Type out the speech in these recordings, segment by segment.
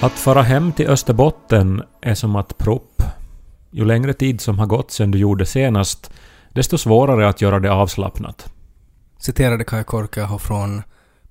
Att fara hem till Österbotten är som att propp. Ju längre tid som har gått sedan du gjorde senast, desto svårare att göra det avslappnat. Citerade Kaj Korkeaho från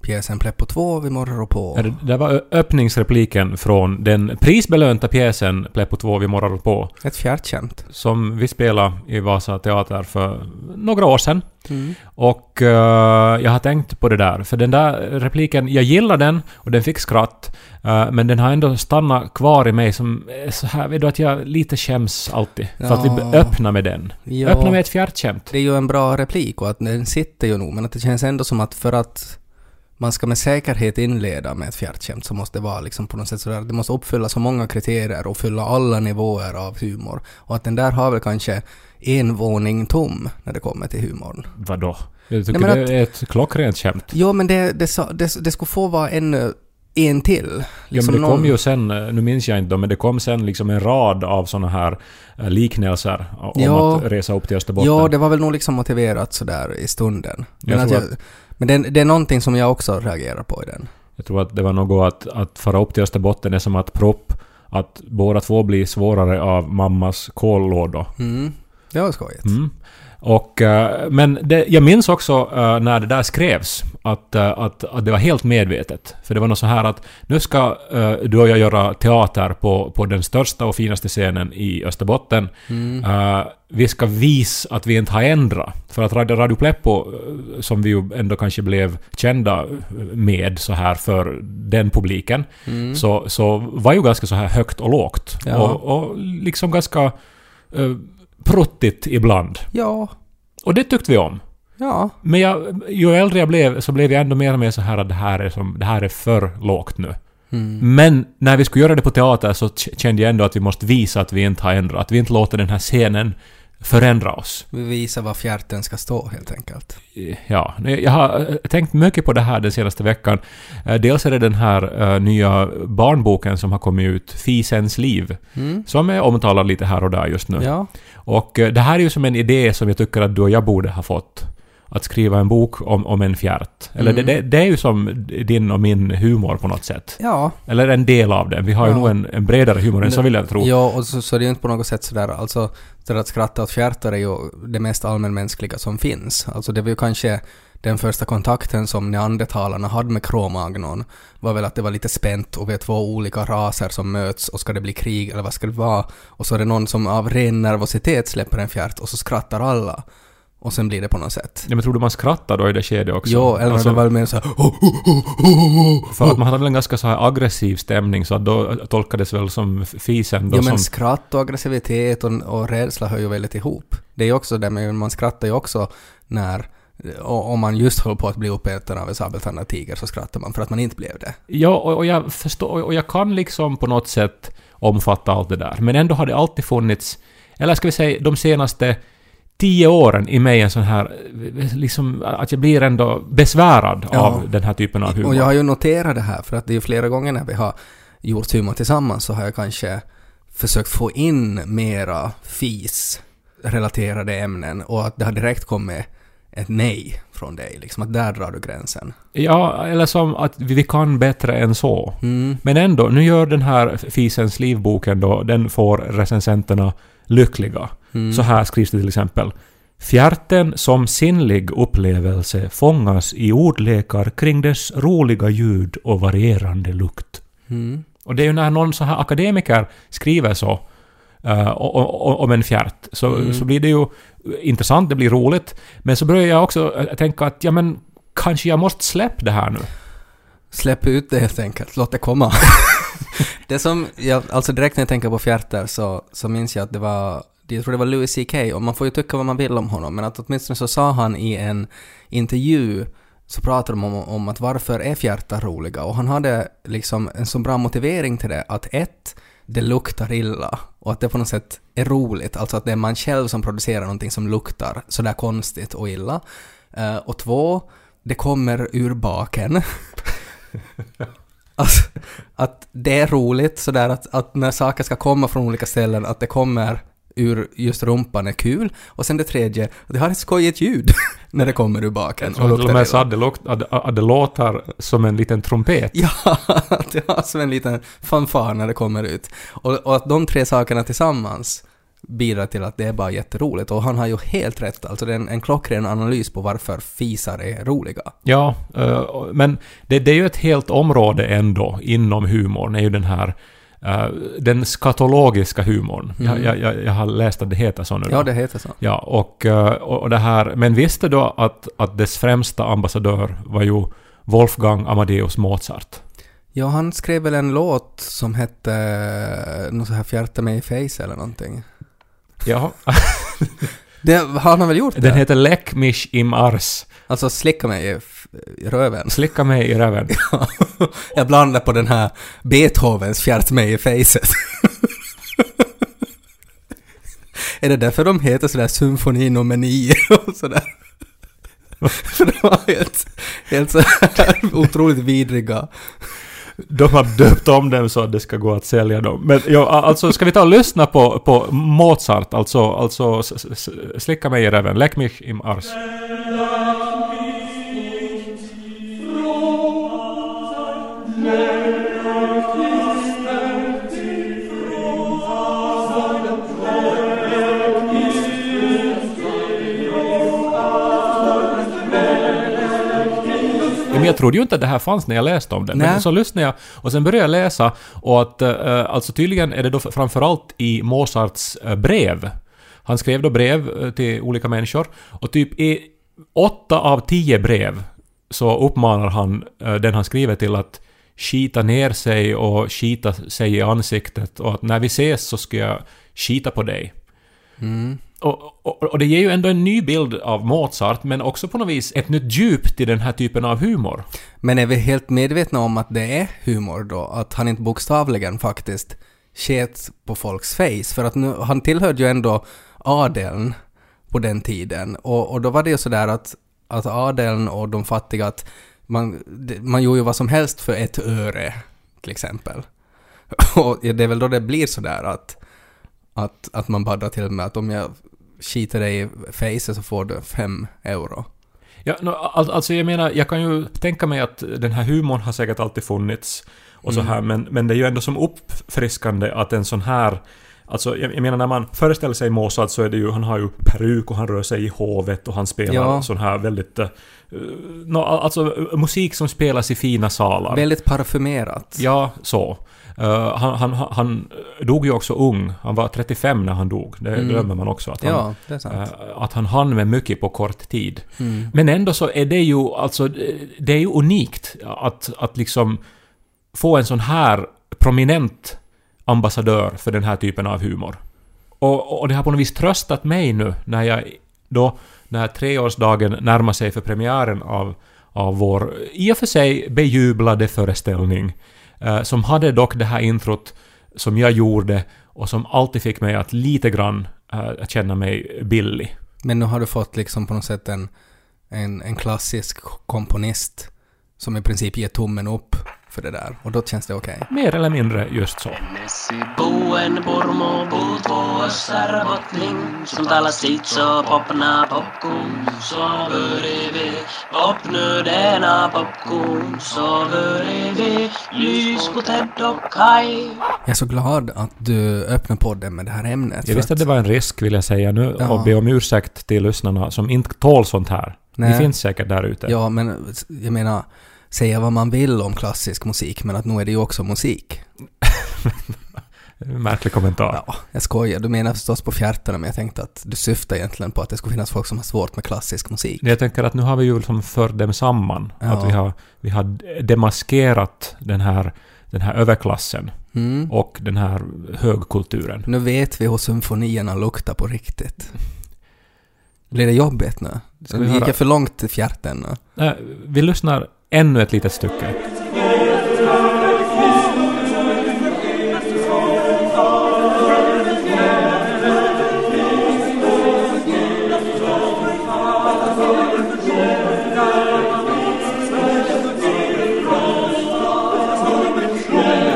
pjäsen Pleppo 2 Vi morrar och på. Ja, Det det var öppningsrepliken från den prisbelönta pjäsen Pleppo 2 vi morrar på, Ett fjärtskämt. som vi spelade i Vasa Teater för några år sedan. Mm. Och eh, jag har tänkt på det där, för den där repliken, jag gillar den och den fick skratt, eh, men den har ändå stannat kvar i mig som så här, vet du, att jag lite skäms alltid. För att vi Ja. öppnar med den. Ja. Öppna med ett fjärtskämt. Det är ju en bra replik och att den sitter ju nog, men att det känns ändå som att för att man ska med säkerhet inleda med ett fjärtskämt så måste det vara liksom på något sätt sådär, det måste uppfylla så många kriterier och fylla alla nivåer av humor. Och att den där har väl kanske en våning tom när det kommer till humorn. Vadå? Jag tycker Nej, men det är ett klockrent skämt. Jo, men det, det, det, det skulle få vara ännu en till. Ja, Liksom men det någon- kom ju sen, eh, nu minns jag inte men det kom sen liksom en rad av såna här eh, liknelser om Ja. att resa upp till Österbotten. Ja, det var väl nog liksom motiverat sådär i stunden. Men, Jag att jag, men det, det är någonting som jag också reagerar på i den. Jag tror att det var något att, att fara upp till Österbotten är som att propp, att båda två blir svårare av mammas kollådor. Mm. Det var skojigt. Mm. Och, eh, men det, jag minns också eh, när det där skrevs att, eh, att, att det var helt medvetet. För det var något så här att nu ska du och jag göra teater på, på den största och finaste scenen i Österbotten. Mm. Vi ska visa att vi inte har ändrat. För att Radio, Radio Pleppo, som vi ju ändå kanske blev kända med så här för den publiken, Mm. så, så var ju ganska så här högt och lågt. Ja. Och, och liksom ganska pruttigt ibland. Ja, Och det tyckte vi om. ja. Men jag, ju äldre jag blev så blev jag ändå mer och mer så här att det här är, som, det här är för lågt nu. Mm. Men när vi skulle göra det på teater så kände jag ändå att vi måste visa att vi inte har ändrat. Att vi inte låter den här scenen förändra oss. Vi visar var fjärten ska stå helt enkelt. Ja, jag har eh, tänkt mycket på det här den senaste veckan. Eh, Dels är det den här eh, nya barnboken som har kommit ut, Fisens liv, Mm. som är omtalad lite här och där just nu. Ja. Och eh, det här är ju som en idé som jag tycker att du och jag borde ha fått. Att skriva en bok om, om en fjärt. Eller Mm. det, det, det är ju som din och min humor på något sätt. Ja. Eller en del av den. Vi har ju Ja. nog en, en bredare humor än så vill jag tro. Ja, och så, så det är ju inte på något sätt sådär, alltså, så att skratta åt fjärtar är ju det mest allmänmänskliga som finns. Alltså det var ju kanske den första kontakten som neandertalarna hade med Cro-Magnon var väl att det var lite spänt och vi är två olika raser som möts och ska det bli krig eller vad ska det vara? Och så är det någon som av ren nervositet släpper en fjärt och så skrattar alla. Och sen blir det på något sätt. Ja, men tror du man skrattar då i det skedet också? Jo, eller Alltså, det var mer såhär För att man hade väl en ganska så här aggressiv stämning så att då tolkades väl som fisen då men som... skratt och aggressivitet och, och rädsla hör ju väldigt ihop. Det är ju också det, men man skrattar ju också när om man just håller på att bli uppäten av en sabeltandad tiger så skrattar man för att man inte blev det. Ja, och, och jag förstår, och jag kan liksom på något sätt omfatta allt det där. Men ändå har det alltid funnits, eller ska vi säga de senaste tio åren i mig en sån här, liksom att jag blir ändå besvärad Ja. av den här typen av humor. Och jag har ju noterat det här för att det är ju flera gånger när vi har gjort humor tillsammans så har jag kanske försökt få in mera FIS-relaterade ämnen och att det har direkt kommit ett nej från dig. Liksom att där drar du gränsen. Ja, eller som att vi kan bättre än så. Mm. Men ändå, nu gör den här Fisens livboken då, den får recensenterna lyckliga. Mm. Så här skrivs det till exempel. Fjärten som sinnlig upplevelse fångas i ordlekar kring dess roliga ljud och varierande lukt. Mm. Och det är ju när någon så här akademiker skriver så o- om en fjärt, så, Mm. så blir det ju intressant, det blir roligt. Men så börjar jag också eh, tänka att ja men kanske jag måste släppa det här nu. Släpp ut det helt enkelt, låt det komma. det som, jag, alltså direkt när jag tänker på fjärtar så, så minns jag att det var jag tror det var Louis CK, och man får ju tycka vad man vill om honom, men att åtminstone så sa han i en intervju så pratade de om, om att varför är fjärtar roliga? Och han hade liksom en så bra motivering till det att ett, det luktar illa och att det på något sätt är roligt, alltså att det är man själv som producerar någonting som luktar sådär konstigt och illa. Uh, och två, det kommer ur baken. Alltså, att det är roligt sådär att, att när saker ska komma från olika ställen, att det kommer ur just rumpan är kul. Och sen det tredje, det har ett skojigt ljud när det kommer ur baken. Och till och med så att det, låter som en liten trumpet. Ja, det har som en liten fanfar när det kommer ut. Och, och att de tre sakerna tillsammans bidrar till att det är bara jätteroligt. Och han har ju helt rätt, alltså det är en, en klockren analys på varför fisar är roliga. Ja, eh, men det, det är ju ett helt område ändå inom humorn, är ju den här eh, den skatologiska humorn. Jag, jag, jag, jag har läst att det heter så nu. då. Mm. Ja, det heter så. Ja, och, eh, och och det här... Men visste du att, att dess främsta ambassadör var ju Wolfgang Amadeus Mozart? Ja, han skrev väl en låt som hette eh, något så här Fjärta mig i face eller någonting. Ja, Det har han väl gjort det? den heter Leck mich im Ars. Alltså slicka mig i, i röven. Slicka mig i röven. Jag blandar på den här Beethovens Fjärt mig i facet. Är det därför de heter sådär symfoni nummer nio och sådär? För de var helt, helt så otroligt vidriga. De har döpt om dem så att det ska gå att sälja dem. Men ja, alltså ska vi ta och lyssna på, på Mozart, alltså, alltså slicka mig i röven, läck mich im Ars. Jag trodde ju inte att det här fanns när jag läste om det. Men Nej. så lyssnade jag och sen började jag läsa och att eh, alltså tydligen är det då framförallt i Mozarts eh, brev. Han skrev då brev eh, till olika människor och typ i åtta av tio brev så uppmanar han den han skriver till att skita ner sig och skita sig i ansiktet och att när vi ses så ska jag skita på dig. Mm. Och, och, och det ger ju ändå en ny bild av Mozart, men också på något vis ett nytt djup till den här typen av humor. Men är vi helt medvetna om att det är humor då? Att han inte bokstavligen faktiskt sket på folks face? För att nu, han tillhörde ju ändå adeln på den tiden. Och, och då var det ju sådär att, att adeln och de fattiga, att man, man gjorde ju vad som helst för ett öre, till exempel. Och det är väl då det blir sådär att, att, att man baddar till med att om jag skiter dig i facet så får du fem euro. Ja, no, all, alltså jag menar, jag kan ju tänka mig att den här humorn har säkert alltid funnits och så här, men, men det är ju ändå som uppfriskande att en sån här Alltså jag, jag menar när man föreställer sig Mozart så är det ju, han har ju peruk och han rör sig i hovet och han spelar Ja. sån här väldigt... Uh, no, alltså uh, musik som spelas i fina salar. Väldigt parfymerat. Ja, så. Uh, han, han, han dog ju också ung. Han var 35 när han dog. Det Mm. glömmer man också. Att han, Ja, uh, att han hann med mycket på kort tid. Mm. Men ändå så är det ju, alltså, det är ju unikt att, att liksom få en sån här prominent ambassadör för den här typen av humor. Och, och det har på något vis tröstat mig nu när jag då, när treårsdagen närmar sig för premiären av, av vår i och för sig bejublade föreställning, eh, som hade dock det här introt som jag gjorde och som alltid fick mig att lite grann äh, känna mig billig. Men nu har du fått liksom på något sätt en, en, en klassisk komponist som i princip ger tummen upp för det där. Och då känns det okej. Mer eller mindre just så. Jag är så glad att du öppnar podden med det här ämnet. Jag visste att det var en risk, vill jag säga nu, Ja. och be om ursäkt till lyssnarna som inte tål sånt här. Nej. Det finns säkert där ute. Ja, men jag menar, säga vad man vill om klassisk musik, men att nu är det ju också musik. Märklig kommentar. Ja, jag skojar. Du menar förstås på fjärtarna, men jag tänkte att du syftar egentligen på att det skulle finnas folk som har svårt med klassisk musik. Jag tänker att nu har vi ju liksom fört dem samman. Ja. Att vi har, vi har demaskerat den här, den här överklassen. Mm. och den här högkulturen. Nu vet vi hur symfonierna luktar på riktigt. Blir det jobbigt nu? Ska vi Gick jag för långt till fjärten nu? Vi lyssnar ännu ett litet stycke.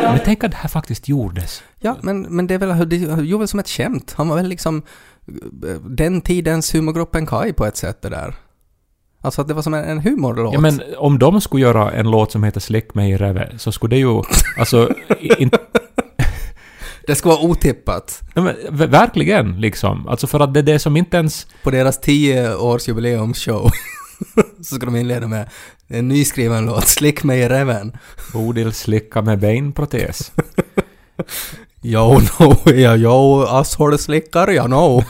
Men tänk att det här faktiskt gjordes. Ja, men, men det är väl, det gjorde väl som ett skämt. Han var väl liksom eh, den tidens humorgruppen Kai på ett sätt det där. Alltså att det var som en, en humorlåt. Ja, men om de skulle göra en låt som heter Släck mig i reve så skulle det ju... Alltså... i- inte Det skulle vara otippat. Ja, men, verkligen, liksom. Alltså för att det är det som inte ens... På deras 10 års jubileumsshow så ska de inleda med en nyskriven låt, Slick mig i reven. Bodil slicka med benprotes. Yo, no, ja, yo, asshole-slickar, ja, no.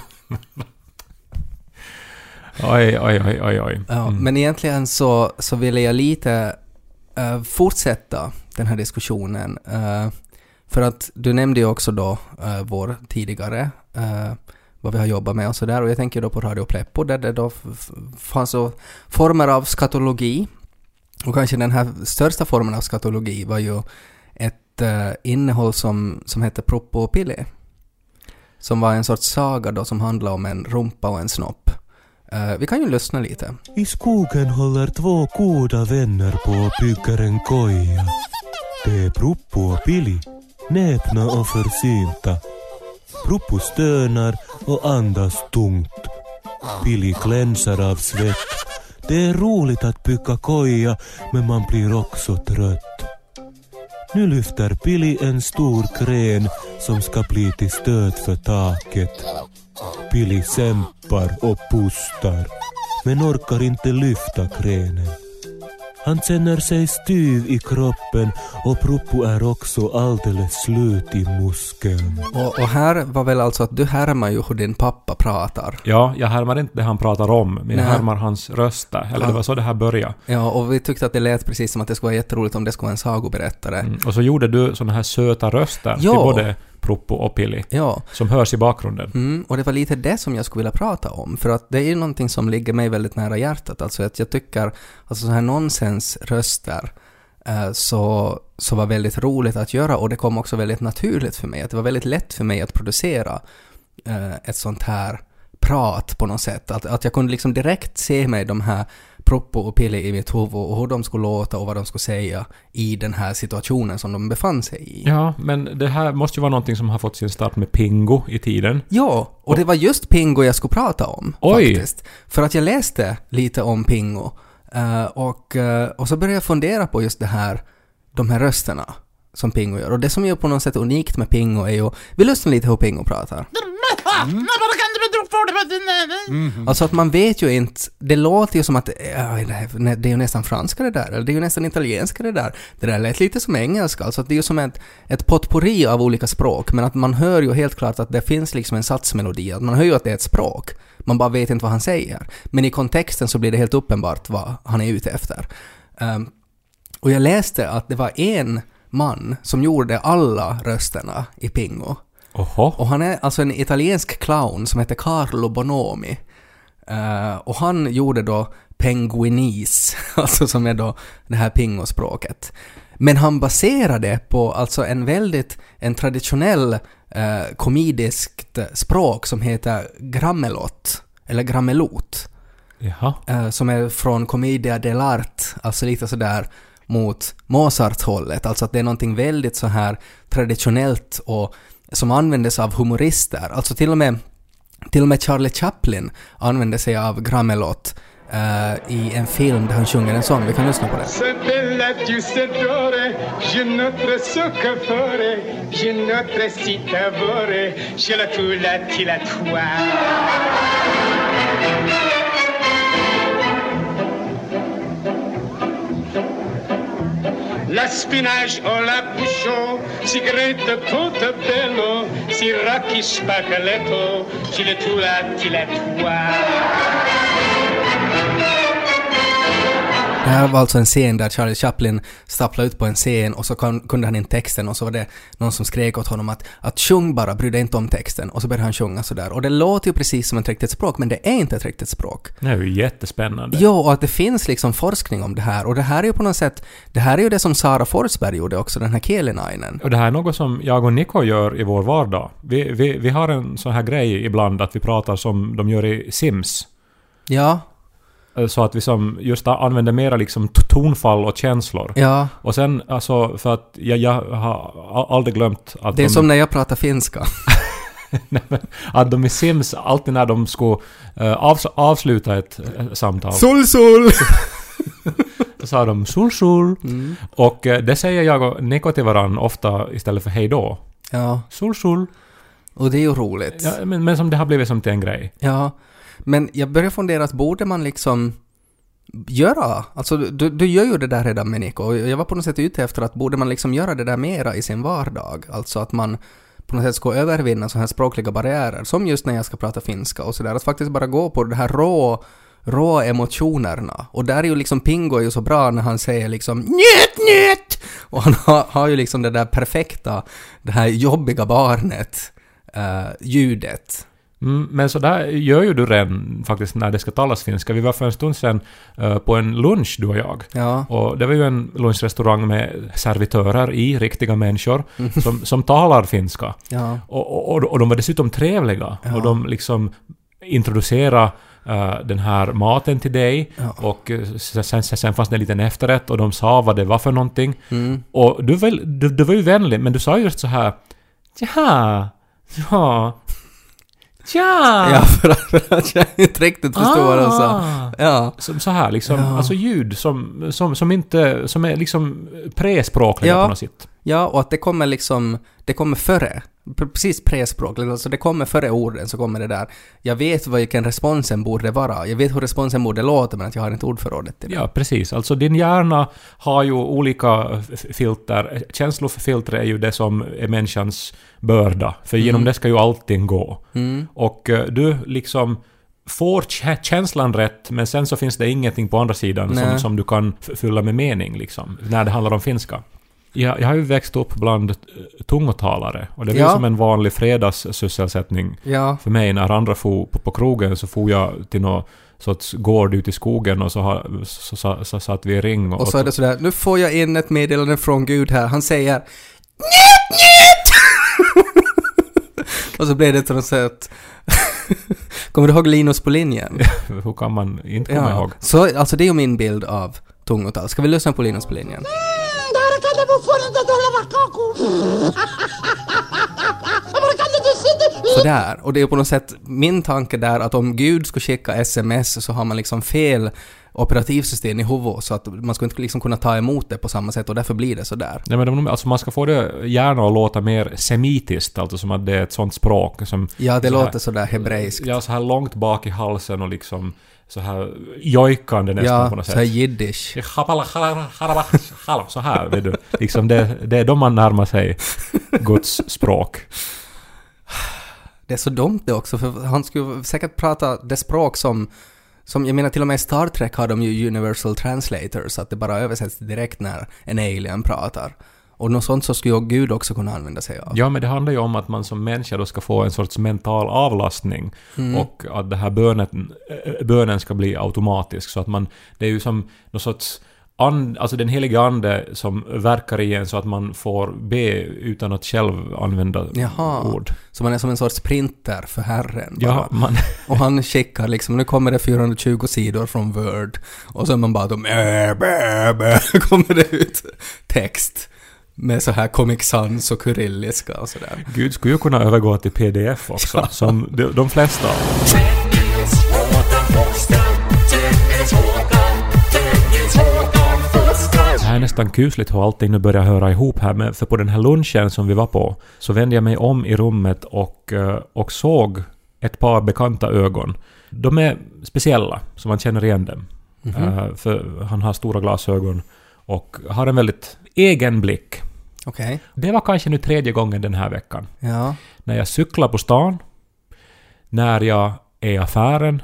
Oj, oj, oj, oj, oj. Ja, Mm. Men egentligen så, så ville jag lite eh, fortsätta den här diskussionen. eh, för att du nämnde ju också då eh, vår tidigare, eh, vad vi har jobbat med och sådär. Och jag tänker då på Radio Pleppo där det då fanns former av skatologi. Och kanske den här största formen av skatologi var ju ett eh, innehåll som, som hette Proppo och. Som var en sorts saga då som handlade om en rumpa och en snopp. Uh, vi kan ju lyssna lite. I skogen håller två goda vänner på och bygger en koja. Det är Pruppo och Pili, näpna och försynta. Pruppo stönar och andas tungt. Pili klänsar av svett. Det är roligt att bygga koja, men man blir också trött. Nu lyfter Pili en stor kren som ska bli till stöd för taket. Pili sämpar och pustar, men orkar inte lyfta krenen. Han känner sig styv i kroppen och Pruppo är också alldeles slut i muskeln. Och, och här var väl alltså att du härmar ju hur din pappa pratar. Ja, jag härmar inte det han pratar om, men jag Nej. härmar hans röster. Eller det var så det här började. Ja, och vi tyckte att det lät precis som att det skulle vara jätteroligt om det skulle vara en sagoberättare. Mm. Och så gjorde du såna här söta röster Ja. till både Proppo och Pili, Ja, som hörs i bakgrunden. mm, och det var lite det som jag skulle vilja prata om. För att det är ju någonting som ligger mig väldigt nära hjärtat. Alltså att jag tycker, alltså så här nonsensröster eh, så, så var väldigt roligt att göra och det kom också väldigt naturligt för mig. Att det var väldigt lätt för mig att producera eh, ett sånt här prat på något sätt. Att, att jag kunde liksom direkt se mig de här Proppo och Pili i mitt huvud och hur de skulle låta och vad de skulle säga i den här situationen som de befann sig i. Ja, men det här måste ju vara någonting som har fått sin start med Pingo i tiden. Ja, och det var just Pingo jag skulle prata om. Oj. Faktiskt. För att jag läste lite om Pingo. eh, och, eh, och så började jag fundera på just det här, de här rösterna som Pingo gör. Och det som är på något sätt unikt med Pingo är ju, vi lyssnar lite hur Pingo pratar. Alltså att man vet ju inte, det låter ju som att ja, det är ju nästan franska det där, eller det är ju nästan italienska det där. Det där lät lite som engelska, alltså att det är ju som ett, ett potpourri av olika språk, men att man hör ju helt klart att det finns liksom en satsmelodi, att man hör ju att det är ett språk. Man bara vet inte vad han säger. Men i kontexten så blir det helt uppenbart vad han är ute efter. Ehm, och jag läste att det var en man som gjorde alla rösterna i Pingo. Oho. Och han är alltså en italiensk clown som heter Carlo Bonomi. Eh, och han gjorde då Penguinis, alltså som är då det här pingospråket. Men han baserade på alltså en väldigt, en traditionell eh, komediskt språk som heter grammelot, eller grammelot eh, som är från Commedia dell'arte, alltså lite sådär mot Mozart-hållet, alltså att det är någonting väldigt så här traditionellt och som användes av humorister, alltså till och med till och med Charlie Chaplin använde sig av Gramelot Uh, i en film där han sjunger en sång. Vi kan lyssna på det. la spinach o la bouchon, si grete portobello, si rocchi spaccaletto, ci le tula, ti la tua. Det här var alltså en scen där Charlie Chaplin stapplade ut på en scen och så kunde han inte texten och så var det någon som skrek åt honom att, att sjung bara, bry dig inte om texten. Och så började han sjunga sådär. Och det låter ju precis som ett riktigt språk, men det är inte ett riktigt språk. Det är ju jättespännande. Jo, och att det finns liksom forskning om det här. Och det här är ju på något sätt, det här är ju det som Sara Forsberg gjorde också, den här Kielinainen. Och det här är något som jag och Niko gör i vår vardag. Vi, vi, vi har en sån här grej ibland att vi pratar som de gör i Sims. Ja, Så att vi som just använder mera liksom tonfall och känslor. ja. Och sen alltså för att jag, jag har aldrig glömt att Det är de, som när jag pratar finska. att de i Sims alltid när de skulle avs, avsluta ett eh, samtal Sol, sol! så sa de sul sul. Mm. Och eh, det säger jag och Niko till varann ofta istället för hej då. Ja, Sul sul. och det är ju roligt. Ja, men, men som det har blivit som till en grej. Ja, men jag börjar fundera att borde man liksom göra, alltså du, du gör ju det där redan med Nico, och jag var på något sätt ute efter att borde man liksom göra det där mera i sin vardag, alltså att man på något sätt ska övervinna sådana här språkliga barriärer, som just när jag ska prata finska och sådär, att faktiskt bara gå på det här rå rå emotionerna. Och där är ju liksom Pingo är ju så bra när han säger liksom njöt, njöt! Och han har, har ju liksom det där perfekta, det här jobbiga barnet, eh, ljudet. Mm, men så där gör ju du redan faktiskt när det ska talas finska. Vi var för en stund sedan eh, på en lunch, du och jag. Ja. Och det var ju en lunchrestaurang med servitörer i, riktiga människor, som, som talar finska. Ja. Och, och, och de var dessutom trevliga. Ja. Och de liksom introducerade eh, den här maten till dig. Ja. Och eh, sen, sen, sen fanns det en liten efterrätt och de sa vad det var för någonting. Mm. Och du, var- du, du var ju vänlig, men du sa just så här Jaha, ja, ja, Ja, för att, för att jag inte riktigt förstår vad de sa. Ah. Ja. Som, så här liksom, Ja. alltså ljud som, som, som inte, som är liksom prespråkliga Ja. på något sätt. Ja, och att det kommer liksom, det kommer före. Precis prespråkligt, alltså det kommer före orden så kommer det där. Jag vet vilken responsen borde vara, jag vet hur responsen borde låta men att jag har inte ordförrådet till det. Ja, precis. Alltså din hjärna har ju olika filter. Känslofilter är ju det som är människans börda. För genom det ska ju allting gå. Mm. Och eh, du liksom får kä- känslan rätt, men sen så finns det ingenting på andra sidan som, som du kan fylla med mening, liksom, när det handlar om finska. Jag, jag har ju växt upp bland eh, tungotalare, och det var Ja. som en vanlig fredagssysselsättning Ja. för mig. När andra for på, på krogen så for jag till någon sorts gård ute i skogen och så, har, så, så, så, satt vi i ring och... Och så är det sådär, nu får jag in ett meddelande från Gud här, han säger NJUT, NJUT! och så blev det på något sätt... Kommer du ihåg Linus på linjen? Hur kan man inte komma ihåg? Så, alltså det är ju min bild av tungotal. Ska vi lyssna på Linus på linjen? Sådär. Och det är på något sätt min tanke där att om Gud skulle skicka sms så har man liksom fel operativsystem i huvudet så att man skulle inte liksom kunna ta emot det på samma sätt och därför blir det sådär. Nej, men de- alltså man ska få det gärna att låta mer semitiskt, alltså som att det är ett sånt språk som... Ja, det så här- låter sådär hebreiskt. Ja, så här långt bak i halsen och liksom så här jojkande nästan Ja, på något så här sätt. jiddisch. Så här, vet du. Liksom det, det är då man närmar sig Guds språk. Det är så dumt det också, för han skulle säkert prata det språk som som, jag menar till och med i Star Trek har de ju universal translators, så att det bara översätts direkt när en alien pratar. Och något sånt så skulle ju Gud också kunna använda sig av. Ja, men det handlar ju om att man som människa då ska få en sorts mental avlastning och att det här bönen, äh, bönen ska bli automatisk så att man... Det är ju som någon sorts... And, alltså den helige ande som verkar i en så att man får be utan att själv använda Jaha. ord. Så man är som en sorts printer för Herren. Ja, man... Och han skickar liksom, nu kommer det 420 sidor från Word. Och så är man bara då, kommer det ut text. Med så här Comic Sans och kyrilliska och sådär. Gud skulle ju kunna övergå till pdf också, som de, de flesta. Det här är nästan kusligt hur allting nu börjar höra ihop här, men för på den här lunchen som vi var på så vände jag mig om i rummet och, eh, och såg ett par bekanta ögon. De är speciella, så man känner igen dem. Eh, För han har stora glasögon och har en väldigt egen blick. Okej. Det var kanske nu tredje gången den här veckan. Ja. När jag cyklar på stan, när jag är i affären,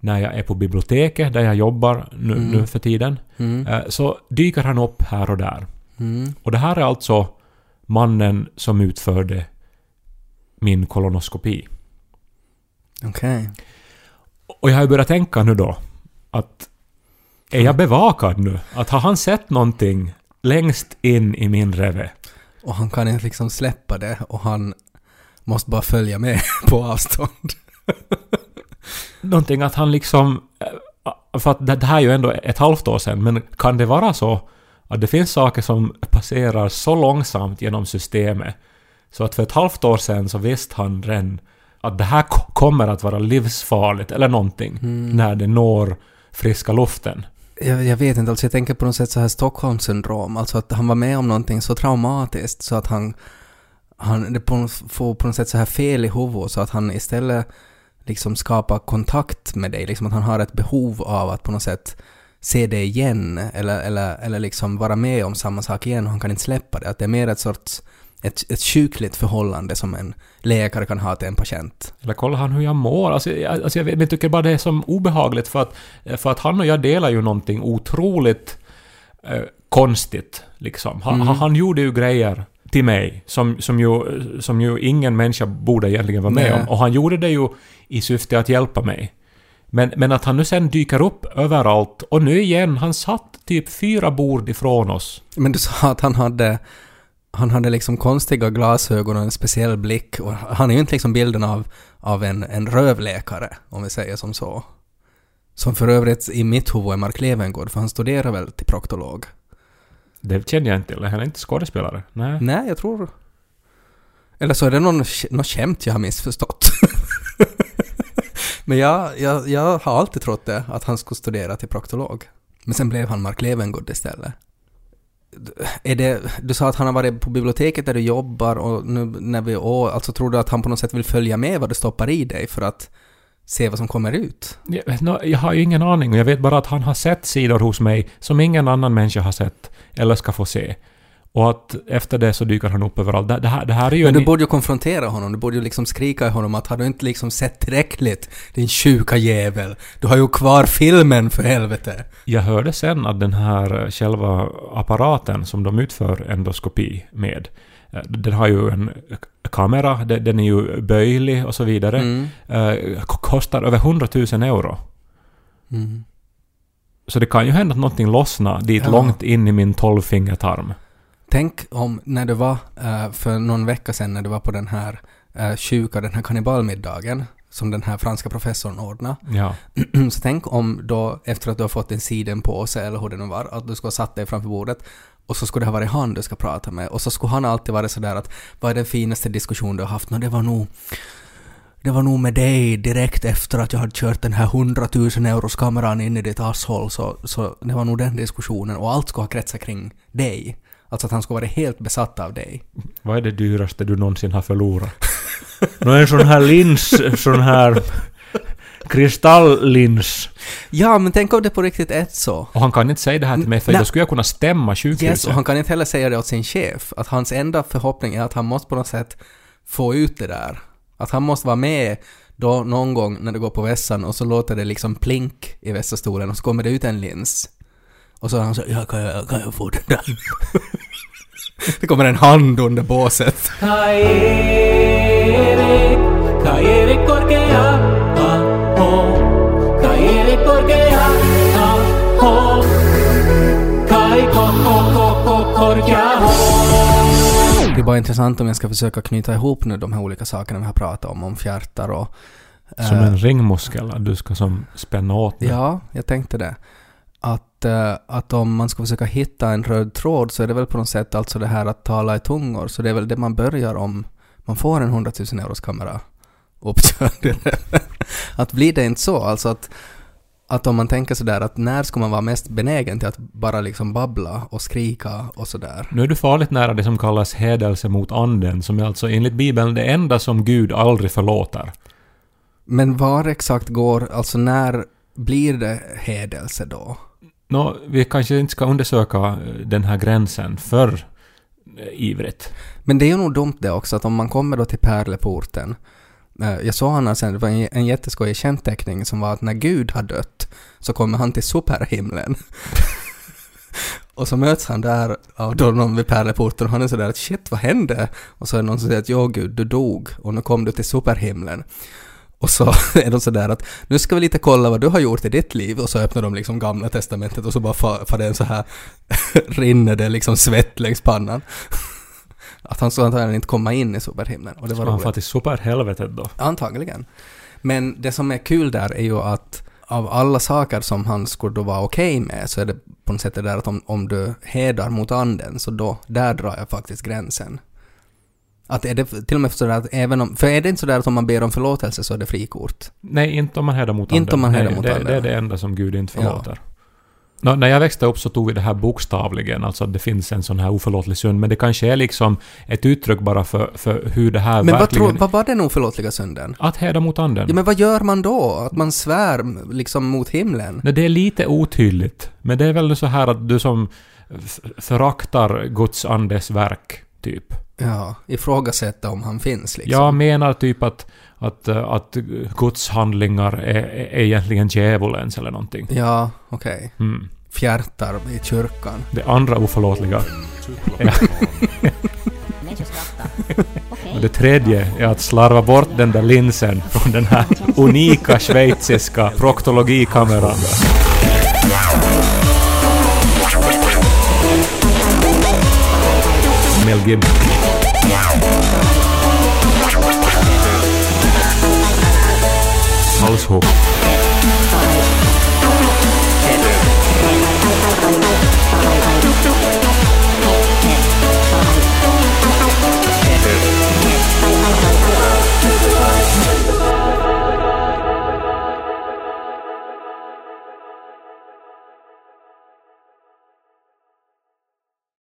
när jag är på biblioteket, där jag jobbar nu, Mm. nu för tiden, Mm. eh, så dyker han upp här och där. Mm. Och det här är alltså mannen som utförde min kolonoskopi. Okej. Och jag har ju börjat tänka nu då att är jag bevakad nu? Att har han sett någonting längst in i min reve? Och han kan inte liksom släppa det och han måste bara följa med på avstånd. Någonting att han liksom... eh, För att det här är ju ändå ett halvt år sedan, men kan det vara så att det finns saker som passerar så långsamt genom systemet så att för ett halvt år sedan så visste han redan att det här ko- kommer att vara livsfarligt eller någonting när det når friska luften. Jag, jag vet inte, alltså jag tänker på något sätt så här Stockholmssyndrom, alltså att han var med om någonting så traumatiskt så att han, han det på, får på något sätt så här fel i huvudet så att han istället liksom skapar kontakt med dig, liksom att han har ett behov av att på något sätt se det igen eller, eller, eller liksom vara med om samma sak igen och han kan inte släppa det. Att det är mer ett sorts ett, ett sjukligt förhållande som en läkare kan ha till en patient. Eller kollar han hur jag mår? Alltså, jag, alltså jag, jag tycker bara det är som obehagligt för att, för att han och jag delar ju någonting otroligt eh, konstigt. Liksom. Han, han, han gjorde ju grejer till mig som, som, ju, som ju ingen människa borde egentligen vara med Nej. om. Och han gjorde det ju i syfte att hjälpa mig. Men, men att han nu sen dyker upp överallt och nu igen, han satt typ fyra bord ifrån oss. Men du sa att han hade, han hade liksom konstiga glasögon och en speciell blick och han är ju inte liksom bilden av, av en, en rövläkare, om vi säger som så. Som för övrigt i mitt huvud är Mark Levengood, för han studerar väl till proktolog? Det kände jag inte till. Han är inte skådespelare. Nej. Nej, jag tror... Eller så är det någon, något skämt jag har missförstått. Men jag, jag, jag har alltid trott det, att han skulle studera till proktolog. Men sen blev han Mark Levengood istället. Är det, du sa att han har varit på biblioteket där du jobbar och nu när vi... Och, alltså tror du att han på något sätt vill följa med vad du stoppar i dig för att se vad som kommer ut? Jag, jag har ju ingen aning och jag vet bara att han har sett sidor hos mig som ingen annan människa har sett eller ska få se. Och att efter det så dyker han upp överallt. Det, det, här, det här är ju Men en... du borde ju konfrontera honom, du borde ju liksom skrika i honom att har du inte liksom sett tillräckligt, din sjuka jävel? Du har ju kvar filmen för helvete! Jag hörde sen att den här eh, själva apparaten som de utför endoskopi med, eh, den har ju en kamera, de- den är ju böjlig och så vidare. Mm. Eh, Kostar över 100 000 euro. Mm. Så det kan ju hända att någonting lossnar dit Ja. långt in i min tolvfingertarm. Tänk om när du var eh, för någon vecka sedan när du var på den här uh, sjuka, den här kannibalmiddagen som den här franska professorn ordnade. Ja. så tänk om då efter att du har fått en sidenpåse eller hur det nu var, att du skulle ha satt dig framför bordet och så skulle det ha varit han du ska prata med och så skulle han alltid vara sådär att vad är den finaste diskussion du har haft? Nå, det var nog det var nog med dig direkt efter att jag hade kört den här 100 000 euros kameran in i ditt asshåll så, så det var nog den diskussionen och allt skulle ha kretsat kring dig. Alltså att han skulle vara helt besatt av dig. Vad är det dyraste du någonsin har förlorat? Nå en sån här lins, sån här kristalllins. Ja, men tänk om det på riktigt är så. Och han kan inte säga det här till mig för Nej. då skulle jag kunna stämma sjukhuset. Yes, och han kan inte heller säga det åt sin chef. Att hans enda förhoppning är att han måste på något sätt få ut det där. Att han måste vara med då någon gång när det går på vässan och så låter det liksom plink i vässastolen och så kommer det ut en lins. Och så är han så ja, kan jag, kan jag få den där? det kommer en hand under båset. Det är bara intressant om jag ska försöka knyta ihop nu de här olika sakerna vi har pratat om, om fjärtar och... Som eh, en ringmuskel, att du ska som spänna åt den. Ja, jag tänkte det. Att, eh, att om man ska försöka hitta en röd tråd så är det väl på något sätt alltså det här att tala i tungor. Så det är väl det man börjar om man får en 100 000 euros kamera uppkörd. att blir det inte så, alltså att, att om man tänker sådär att när ska man vara mest benägen till att bara liksom babbla och skrika och sådär. Nu är du farligt nära det som kallas hädelse mot anden, som är alltså enligt Bibeln det enda som Gud aldrig förlåter. Men var exakt går, alltså när blir det hädelse då? Nå, vi kanske inte ska undersöka eh, den här gränsen för eh, ivrigt. Men det är ju nog dumt det också att om man kommer då till pärleporten eh, jag såg honom sen, alltså, det var en, en jätteskojig skämtteckning som var att när Gud har dött så kommer han till superhimlen. och så möts han där av då någon vid pärleporten och han är sådär att shit vad hände? Och så är det någon som säger att ja Gud du dog och nu kom du till superhimlen. Och så är de sådär att nu ska vi lite kolla vad du har gjort i ditt liv och så öppnar de liksom gamla testamentet och så bara far, far det en så här rinner det liksom svett längs pannan. Att han skulle antagligen inte komma in i superhimlen och det var han roligt. fara till superhelvetet då? Antagligen. Men det som är kul där är ju att av alla saker som han skulle då vara okej med så är det på något sätt det där att om, om du hedar mot anden så då, där drar jag faktiskt gränsen. Att är det till och med sådär att även om, för är det inte sådär att om man ber om förlåtelse så är det frikort? Nej, inte om man hedrar mot Inte anden. om man Nej, mot det, anden. Det är det enda som Gud inte förlåter. Nå, när jag växte upp så tog vi det här bokstavligen, alltså att det finns en sån här oförlåtlig synd, men det kanske är liksom ett uttryck bara för, för hur det här Men vad, verkligen... tror, vad var den oförlåtliga synden? Att hedra mot anden. Ja men vad gör man då? Att man svär liksom mot himlen? Nej, det är lite otydligt. Men det är väl så här att du som föraktar Guds andes verk, typ. Ja, ifrågasätta om han finns liksom. Jag menar typ att, att, att Guds handlingar är, är egentligen djävulens eller någonting. Ja, okej. Mm. Fjärtar i kyrkan. Det andra oförlåtliga. Och det tredje är att slarva bort den där linsen från den här unika schweiziska proktologikameran. Mel Gibson. Oh.